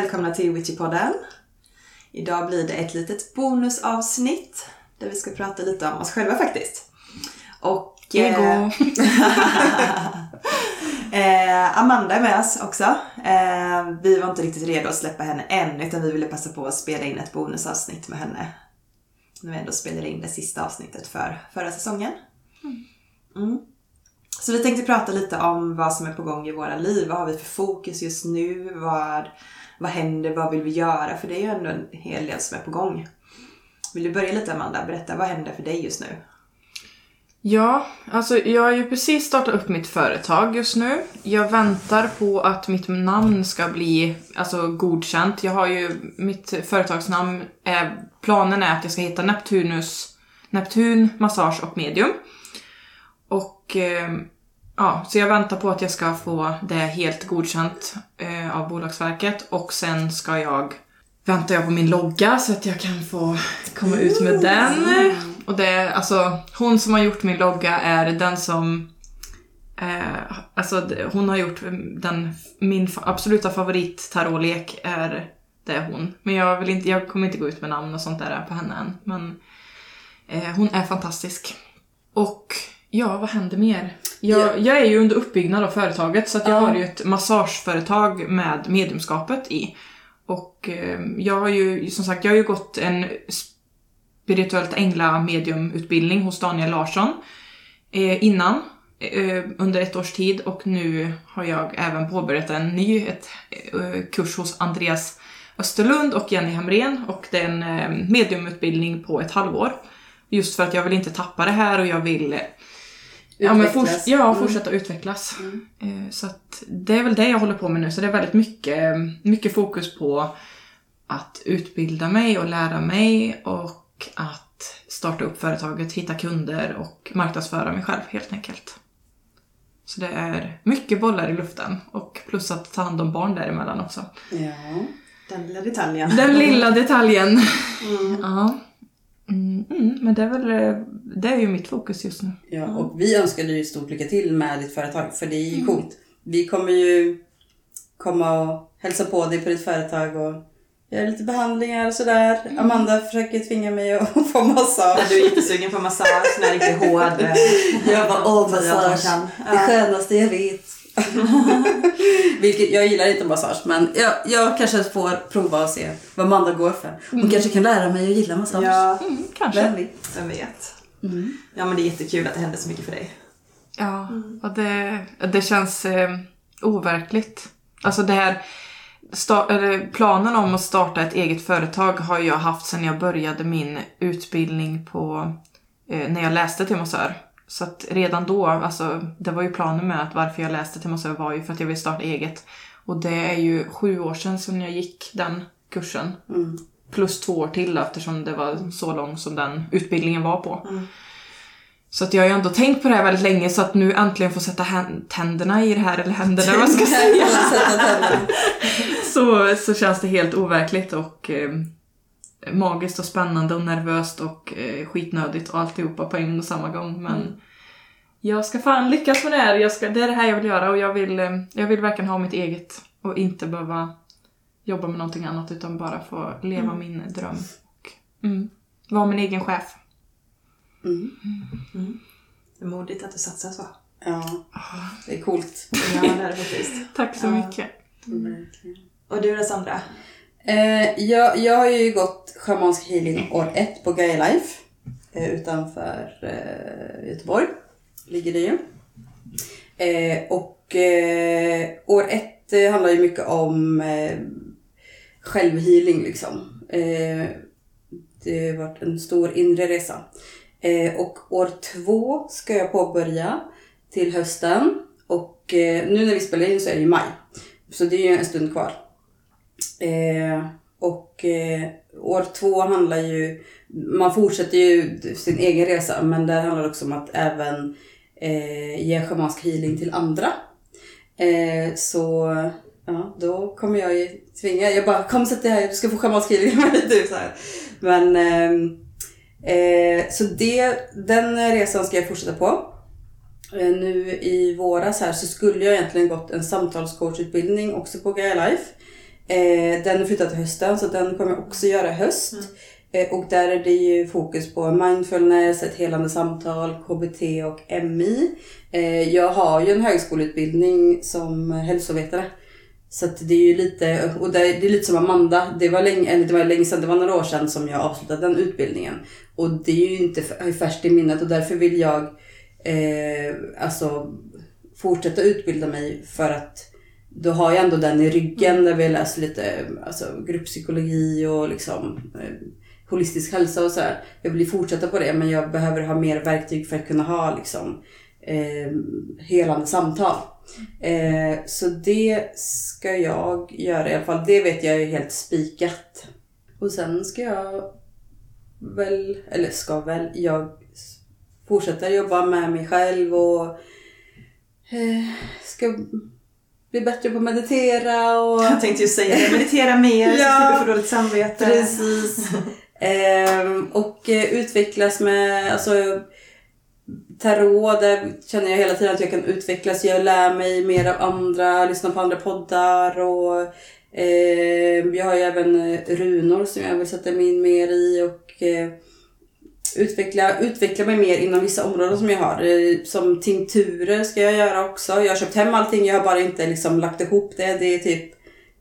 Välkomna till Witchy-podden. Idag blir det ett litet bonusavsnitt där vi ska prata lite om oss själva faktiskt. Och... Ego. eh, Amanda är med oss också. Eh, vi var inte riktigt redo att släppa henne än utan vi ville passa på att spela in ett bonusavsnitt med henne. När vi ändå spelade in det sista avsnittet för förra säsongen. Mm. Så vi tänkte prata lite om vad som är på gång i våra liv. Vad har vi för fokus just nu? Vad, vad händer? Vad vill vi göra? För det är ju ändå en hel del som är på gång. Vill du börja lite Amanda? Berätta, vad händer för dig just nu? Ja, alltså jag har ju precis startat upp mitt företag just nu. Jag väntar på att mitt namn ska bli alltså, godkänt. Jag har ju, mitt företagsnamn, är, planen är att jag ska heta Neptunus, Neptun Massage och Medium. Och eh, ja, så jag väntar på att jag ska få det helt godkänt eh, av Bolagsverket och sen ska jag väntar jag på min logga så att jag kan få komma ut med den. Och det är alltså, hon som har gjort min logga är den som eh, alltså hon har gjort den, min absoluta favorit tarotlek är det är hon. Men jag, vill inte, jag kommer inte gå ut med namn och sånt där på henne än. Men eh, hon är fantastisk. Och ja, vad händer mer? Jag, Ja. jag är ju under uppbyggnad av företaget så att jag Ja. har ju ett massageföretag med medlemskapet i. Och eh, jag har ju, som sagt, jag har ju gått en spirituellt ängla mediumutbildning hos Daniel Larsson eh, innan, eh, under ett års tid och nu har jag även påbörjat en ny ett, eh, kurs hos Andreas Österlund och Jenny Hamrén och det är en eh, mediumutbildning på ett halvår. Just för att jag vill inte tappa det här och jag vill Ja, men fors- ja, Mm. fortsätta utvecklas. Mm. Eh, Så att det är väl det jag håller på med nu. Så det är väldigt mycket, mycket fokus på att utbilda mig och lära mig och att starta upp företaget, hitta kunder och marknadsföra mig själv helt enkelt. Så det är mycket bollar i luften och plus att ta hand om barn däremellan också. Ja. Den lilla detaljen. Den lilla detaljen. Mm. Ja. Mm, mm, men det är väl eh, det är ju mitt fokus just nu. ja, och vi önskar dig stort lycka till med ditt företag, för det är ju Mm. coolt. Vi kommer ju komma och hälsa på dig på ditt företag och göra lite behandlingar och sådär. Mm. Amanda försöker tvinga mig att få massage. Du är jättesugen på massage, den är riktigt hård. Jag bara, åh massage. Det skönaste jag vet. Vilket, jag gillar inte massage, men jag, jag kanske får prova och se vad Amanda går för. Hon kanske kan lära mig att gilla massage. Ja, Mm, kanske. Vem vet? vem vet. Mm. Ja men det är jättekul att det händer så mycket för dig. Ja, och det, det känns eh, overkligt. Alltså det här, sta- eller planen om att starta ett eget företag har jag haft sedan jag började min utbildning på, eh, när jag läste till massör. Så att redan då, alltså det var ju planen med att varför jag läste till massör var ju för att jag ville starta eget. Och det är ju sju år sedan som jag gick den kursen. Mm. Plus två år till då, eftersom det var så lång som den utbildningen var på. Mm. Så att jag har ju ändå tänkt på det här väldigt länge så att nu äntligen få sätta tänderna i det här, eller händerna vad ska säga. Sätta tänderna. Så, så känns det helt overkligt och eh, magiskt och spännande och nervöst och eh, skitnödigt och alltihopa på en och samma gång. Men jag ska fan lyckas med det här. Jag ska, det är det här jag vill göra och jag vill, eh, jag vill verkligen ha mitt eget och inte behöva jobba med någonting annat utan bara få leva min dröm. Och, mm, vara min egen chef. Mm. Det är modigt att du satsar så. Ja, det är coolt. Ja, det är det faktiskt. Tack så Ja. mycket. Verkligen. Och du då Sandra? Eh, jag, jag har ju gått schamansk healing år ett på Gaia Life eh, utanför eh, Göteborg. Ligger det ju. Eh, och eh, år ett eh, handlar ju mycket om eh, självhealing liksom. Eh, det har varit en stor inre resa. Eh, och år två ska jag påbörja till hösten. Och eh, nu när vi spelar in så är det ju maj. Så det är ju en stund kvar. Eh, och eh, år två handlar ju, man fortsätter ju sin egen resa men det handlar också om att även eh, ge schamansk healing till andra. Eh, så ja, då kommer jag ju tvinga, jag bara kom sätt dig här, du ska få schamansk healing mig. Typ så här. Men ehm, eh, så det, den resan ska jag fortsätta på. Eh, nu i våras här så skulle jag egentligen gått en samtalscoachutbildning också på Gaia Life. Eh, den är flyttad till hösten så den kommer jag också göra i höst. Eh, och där är det ju fokus på mindfulness, ett helande samtal, KBT och MI. Eh, jag har ju en högskoleutbildning som hälsovetare. Så att det är ju lite, och det är, det är lite som Amanda, det var länge, det var länge sedan, det var några år sedan som jag avslutade den utbildningen. Och det är ju inte färskt i minnet och därför vill jag eh, alltså fortsätta utbilda mig för att då har jag ändå den i ryggen där vi har läst lite alltså, grupppsykologi och liksom eh, holistisk hälsa och sådär. Jag vill fortsätta på det men jag behöver ha mer verktyg för att kunna ha liksom eh, helande samtal. Eh, så det ska jag göra i alla fall. Det vet jag är helt spikat. Och sen ska jag väl, eller ska väl, jag fortsätta jobba med mig själv och eh, ska bli bättre på att meditera och Jag tänkte ju säga det, meditera mer så Ja. slipper få dåligt samvete. Precis. Ehm, och eh, utvecklas med, alltså tarot, där känner jag hela tiden att jag kan utvecklas. Jag lär mig mer av andra, lyssnar på andra poddar och ehm, jag har ju även eh, runor som jag vill sätta mig in mer i och eh, utveckla, utveckla mig mer inom vissa områden som jag har. Eh, Som tinkturer ska jag göra också. Jag har köpt hem allting, jag har bara inte liksom lagt ihop det. Det är typ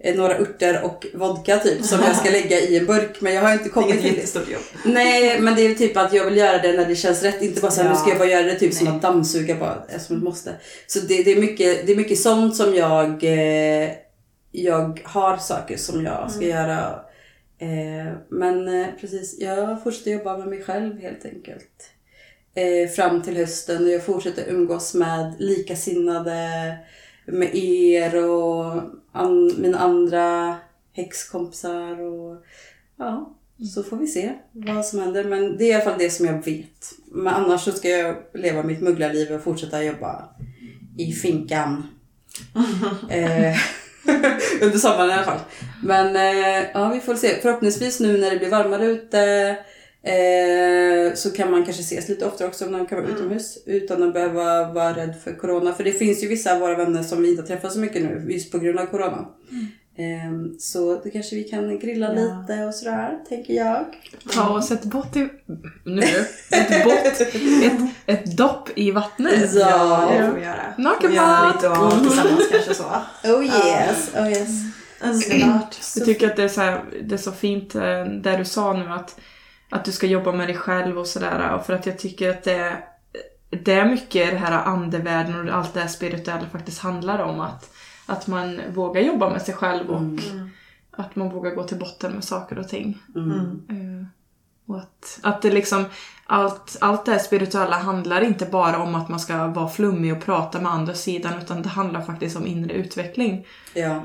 eh, några örter och vodka typ som jag ska lägga i en burk. Men jag har inte Det är kommit till det. jättestort jobb. Nej, men det är typ att jag vill göra det när det känns rätt. Inte bara såhär, Ja. nu ska jag bara göra det typ som Nej. att dammsuga bara, som ett måste. Så det, det, är mycket, det är mycket sånt som jag, eh, jag har saker som jag ska göra. Eh, men eh, precis, jag fortsätter jobba med mig själv helt enkelt. Eh, fram till hösten och jag fortsätter umgås med likasinnade, med er och an, mina andra häxkompisar och ja, så får vi se vad som händer. Men det är i alla fall det som jag vet. Men annars så ska jag leva mitt mugglarliv och fortsätta jobba i finkan. under sommaren i alla fall. Men eh, ja, vi får se. Förhoppningsvis nu när det blir varmare ute eh, så kan man kanske ses lite oftare också när man kan vara utomhus utan att behöva vara rädd för corona. För det finns ju vissa av våra vänner som vi inte träffar så mycket nu just på grund av corona. Eh, så då kanske vi kan grilla Ja. lite och sådär, tänker jag. Ta och sätt bort i... Nu Ett bott. Ett, ett dopp i vattnet. Ja. det får vi göra. Nakenbad. Av tillsammans kanske så. Oh yes, oh yes. Underbart. Jag tycker att det är så, här, det är så fint eh, det du sa nu att, att du ska jobba med dig själv och sådär. Och för att jag tycker att det, det är mycket det här andevärlden och allt det här spirituella faktiskt handlar om. Att, att man vågar jobba med sig själv och att man vågar gå till botten med saker och ting. Mm. Eh, Och att, att det liksom, allt, allt det här spirituella handlar inte bara om att man ska vara flummig och prata med andra sidan utan det handlar faktiskt om inre utveckling. Ja.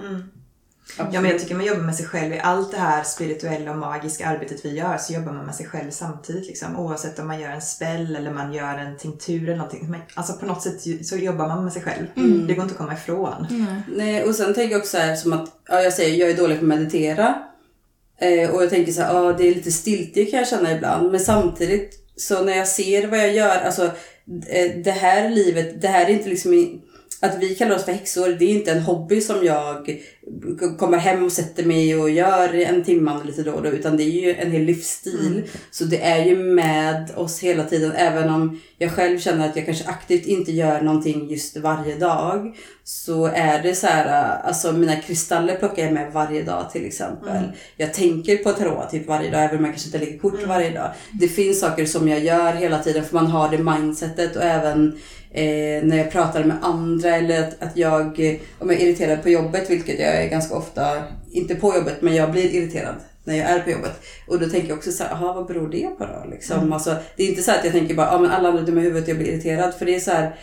Ja, men jag tycker man jobbar med sig själv i allt det här spirituella och magiska arbetet vi gör så jobbar man med sig själv samtidigt. Liksom. Oavsett om man gör en spell eller man gör en tinktur eller någonting. Men, alltså på något sätt så jobbar man med sig själv. Det går inte att komma ifrån. Nej, och sen tänker jag också så här som att, ja jag säger jag är dålig på att meditera. Eh, och jag tänker så här, ja det är lite stiltje kan jag känna ibland. Men samtidigt så när jag ser vad jag gör, alltså eh, det här livet, det här är inte liksom i- att vi kallar oss för häxor, det är inte en hobby som jag kommer hem och sätter mig och gör en timme lite då och då, utan det är ju en hel livsstil. Så det är ju med oss hela tiden, även om jag själv känner att jag kanske aktivt inte gör någonting just varje dag. Så är det så här, alltså mina kristaller plockar jag med varje dag till exempel. Jag tänker på tarot typ varje dag, även om jag kanske inte lägger kort varje dag. Det finns saker som jag gör hela tiden för man har det mindsetet och även eh, när jag pratar med andra eller att, att jag, eh, om jag är irriterad på jobbet, vilket jag är ganska ofta, inte på jobbet, men jag blir irriterad när jag är på jobbet. Och då tänker jag också så här, aha, vad beror det på då? Liksom, alltså, det är inte så att jag tänker bara, ja men alla andra är dumma i huvudet, jag blir irriterad. För det är så här,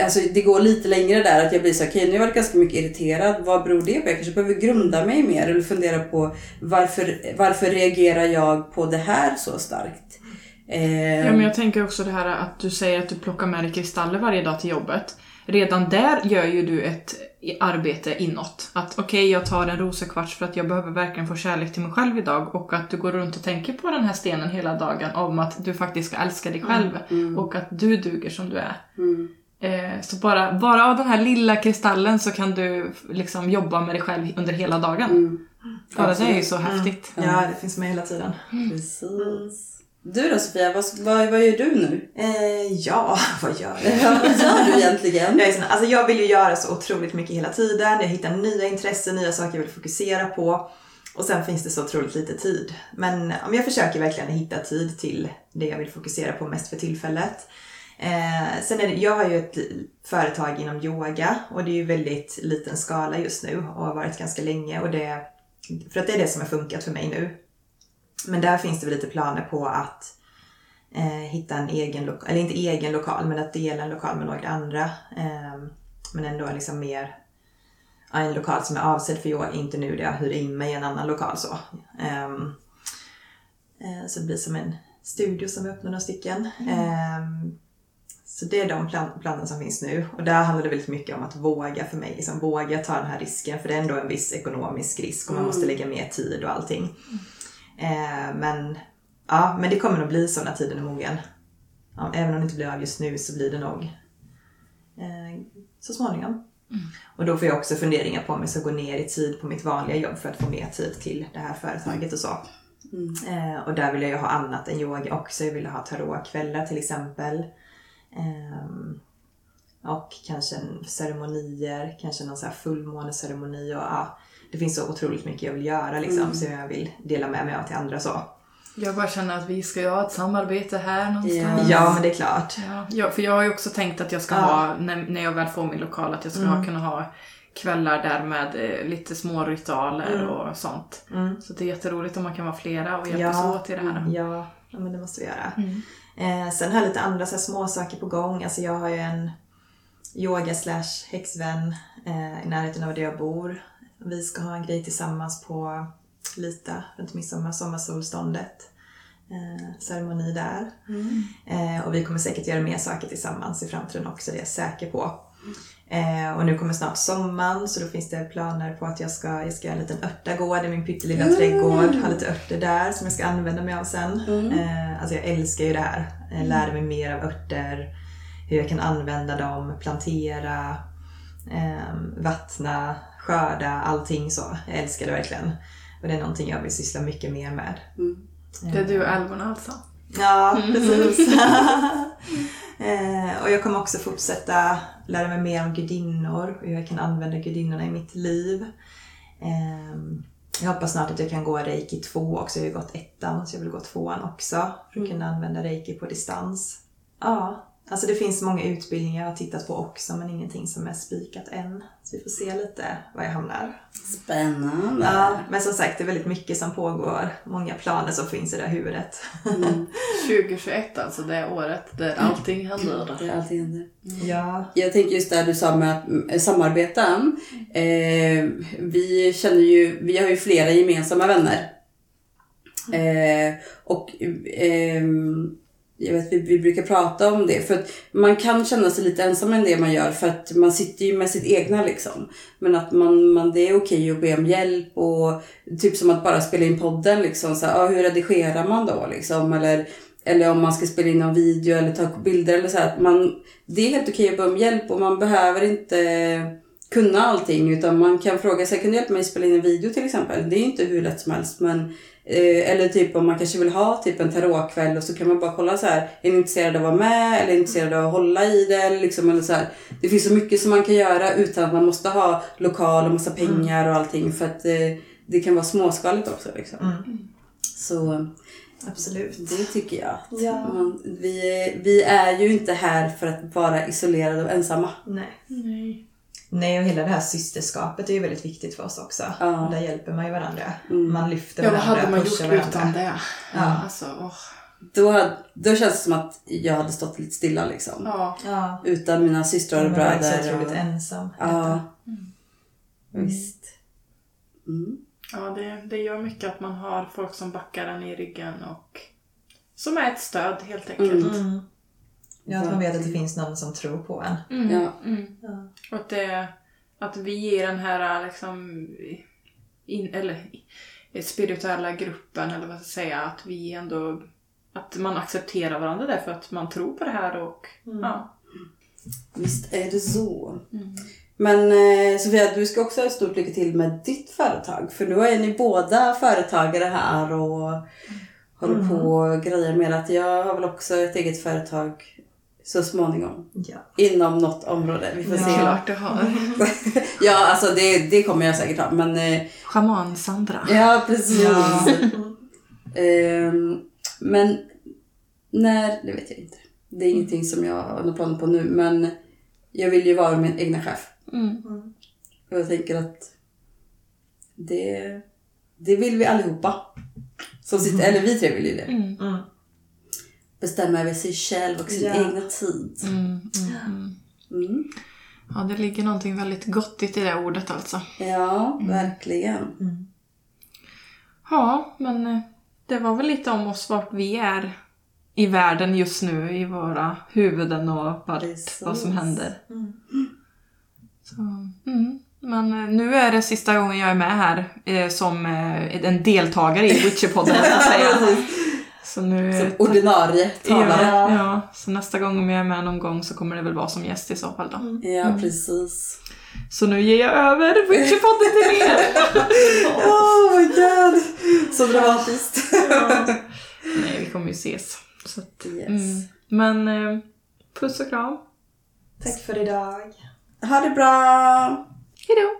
alltså det går lite längre där att jag blir så här, okej nu har jag varit ganska mycket irriterad, vad beror det på? Jag kanske behöver grunda mig mer eller fundera på varför, varför reagerar jag på det här så starkt? Eh, Ja, men jag tänker också det här att du säger att du plockar med dig kristaller varje dag till jobbet. Redan där gör ju du ett arbete inåt. Att okej, jag tar en rosekvarts för att jag behöver verkligen få kärlek till mig själv idag. Och att du går runt och tänker på den här stenen hela dagen om att du faktiskt ska älska dig själv. Och att du duger som du är. mm, Eh, så bara, bara av den här lilla kristallen så kan du liksom jobba med dig själv under hela dagen. mm. Bara det är ju så häftigt. Ja, det finns med hela tiden. Precis. Du då Sofia, vad, vad, vad gör du nu? Eh, ja, vad gör jag? Ja, vad gör du egentligen? Jag, är sån, alltså jag vill ju göra så otroligt mycket hela tiden. Jag hittar nya intressen, nya saker jag vill fokusera på. Och sen finns det så otroligt lite tid. Men men jag försöker verkligen hitta tid till det jag vill fokusera på mest för tillfället. Eh, sen är det, jag har ju ett företag inom yoga och det är ju väldigt liten skala just nu och har varit ganska länge. Och det, för att det är det som har funkat för mig nu. Men där finns det väl lite planer på att eh, hitta en egen lokal, eller inte egen lokal, men att dela en lokal med några andra. Eh, men ändå liksom mer ja, en lokal som är avsedd för yoga, inte nu där jag hyr in mig i en annan lokal så. Ehm, eh, så det blir som en studio som vi öppnar några stycken. Ehm, så det är de plan- planerna som finns nu. Och där handlar det väldigt mycket om att våga för mig. Liksom, våga ta den här risken. För det är ändå en viss ekonomisk risk och man måste lägga mer tid och allting. Eh, men, ja, men det kommer nog bli så när tiden är mogen. Ja, även om det inte blir av just nu så blir det nog eh, så småningom. Och då får jag också funderingar på om jag ska gå ner i tid på mitt vanliga jobb för att få mer tid till det här företaget och så. Eh, och där vill jag ju ha annat än yoga också. Jag vill ha tarotkvällar till exempel. Ehm, och kanske ceremonier, kanske någon så här fullmåneceremoni och ja, det finns så otroligt mycket jag vill göra liksom så jag vill dela med mig av till andra så. Jag bara känner att vi ska ju ha ett samarbete här någonstans. Ja. Men det är klart. Ja, ja, för jag har ju också tänkt att jag ska Ja. ha, när, när jag väl får min lokal, att jag ska ha, kunna ha kvällar där med eh, lite små ritualer och sånt. Mm. Så det är jätteroligt om man kan vara flera och hjälpas Ja. åt i det här. Ja, ja men det måste vi göra. Eh, sen har jag lite andra så små saker på gång. Alltså jag har ju en yoga slash häxvän eh, i närheten av där jag bor. Vi ska ha en grej tillsammans på Lita runt midsommar, sommarsolståndet. Eh, ceremoni där. Eh, och vi kommer säkert göra mer saker tillsammans i framtiden också, det är jag säker på. Eh, och nu kommer snart sommaren så då finns det planer på att jag ska, jag ska göra en liten örtagård i min pyttelilla trädgård. Ha lite örter där som jag ska använda mig av sen. Eh, alltså jag älskar ju det här. Eh, lära mig mer av örter. Hur jag kan använda dem, plantera, eh, vattna, skörda, allting så. Jag älskar det verkligen. Och det är någonting jag vill syssla mycket mer med. Det är du och älvorna alltså? Ja, precis. eh, och jag kommer också fortsätta lära mig mer om gudinnor och hur jag kan använda gudinnorna i mitt liv. Eh, jag hoppas snart att jag kan gå reiki 2 också. Jag har ju gått ettan så jag vill gå tvåan också för att kunna använda reiki på distans. Ja, alltså det finns många utbildningar jag har tittat på också men ingenting som är spikat än. Så vi får se lite var jag hamnar. Spännande. Ja, men som sagt det är väldigt mycket som pågår. Många planer som finns i det här huvudet. 2021 alltså, det är året där allting händer. Det är alltid händer. Ja. Jag tänker just det du sa med att mm, samarbeta. Eh, vi känner ju, vi har ju flera gemensamma vänner. Eh, och ehm, jag vet, vi, vi brukar prata om det. För att man kan känna sig lite ensam i det man gör för att man sitter ju med sitt egna liksom. Men att man, man, det är okej att be om hjälp och typ som att bara spela in podden liksom. Så här, ah, hur redigerar man då liksom? Eller, eller om man ska spela in någon video eller ta bilder eller så här. Att man, det är helt okej att be om hjälp och man behöver inte kunna allting utan man kan fråga sig, kan du hjälpa mig att spela in en video till exempel? Det är inte hur lätt som helst men eller typ om man kanske vill ha typ en tarotkväll och så kan man bara kolla så här, är ni intresserade av att vara med eller är ni intresserade av att hålla i det? Eller liksom, eller så här. Det finns så mycket som man kan göra utan att man måste ha lokal och massa pengar och allting för att eh, det kan vara småskaligt också. Liksom. Så Absolut. det tycker jag. Ja. Man, vi, är- vi är ju inte här för att vara isolerade och ensamma. Nej. Nej. Nej, och hela det här systerskapet är ju väldigt viktigt för oss också. Ja. Och där hjälper man ju varandra. Mm. Man lyfter Ja, vad varandra, hade man gjort pushar varandra. utan det? Ja. Alltså, åh. Då, hade- då känns det som att jag hade stått lite stilla liksom. Ja. Ja. Utan mina systrar och Man var så bröder. otroligt Och, ensam. ja. Visst. Mm. Ja, det, det gör mycket att man har folk som backar en i ryggen och som är ett stöd helt enkelt. Mm. Ja, att man vet att det finns någon som tror på en. Mm. Ja. Mm. Ja. Att, det, att vi ger den här liksom, in, eller, spirituella gruppen, eller vad ska jag säga, att vi ändå att man accepterar varandra därför att man tror på det här och ja. Visst är det så. Men eh, Sofia, du ska också ha stort lycka till med ditt företag. För nu är ni båda företagare här och håller på och grejer med att jag har väl också ett eget företag så småningom. Ja. Inom något område. Vi får Det se. klart du har. Ja, alltså det, det kommer jag säkert ha. Men eh, Schaman-Sandra. ja, precis. Ja. Ehm, men när, det vet jag inte. Det är ingenting som jag har några planer på nu. Men jag vill ju vara min egna chef. Mm. Och jag tänker att det, det vill vi allihopa. Som sitter, Eller vi tre vill ju det. Mm. Mm. Bestämma över sig själv och sin Ja. egna tid. Mm, mm, mm. Mm. Ja, det ligger någonting väldigt gottigt i det ordet alltså. Ja, Mm. verkligen. Ja, men eh, det var väl lite om oss vart vi är i världen just nu, i våra huvuden och vart, Precis. vad som händer. Mm. Så, mm. Men eh, nu är det sista gången jag är med här eh, som eh, en deltagare i Witcherpodden, så att säga. Så nu... Som ordinarie talare. ja, ja, så nästa gång om jag är med någon gång så kommer det väl vara som gäst i så fall då. Ja, Mm. precis. Så nu ger jag över Witcherpodden till er! Oh my god! Så dramatiskt. Nej, vi kommer ju ses. Så att, Yes. mm. Men eh, puss och kram. Tack för idag. Ha det bra! Hejdå!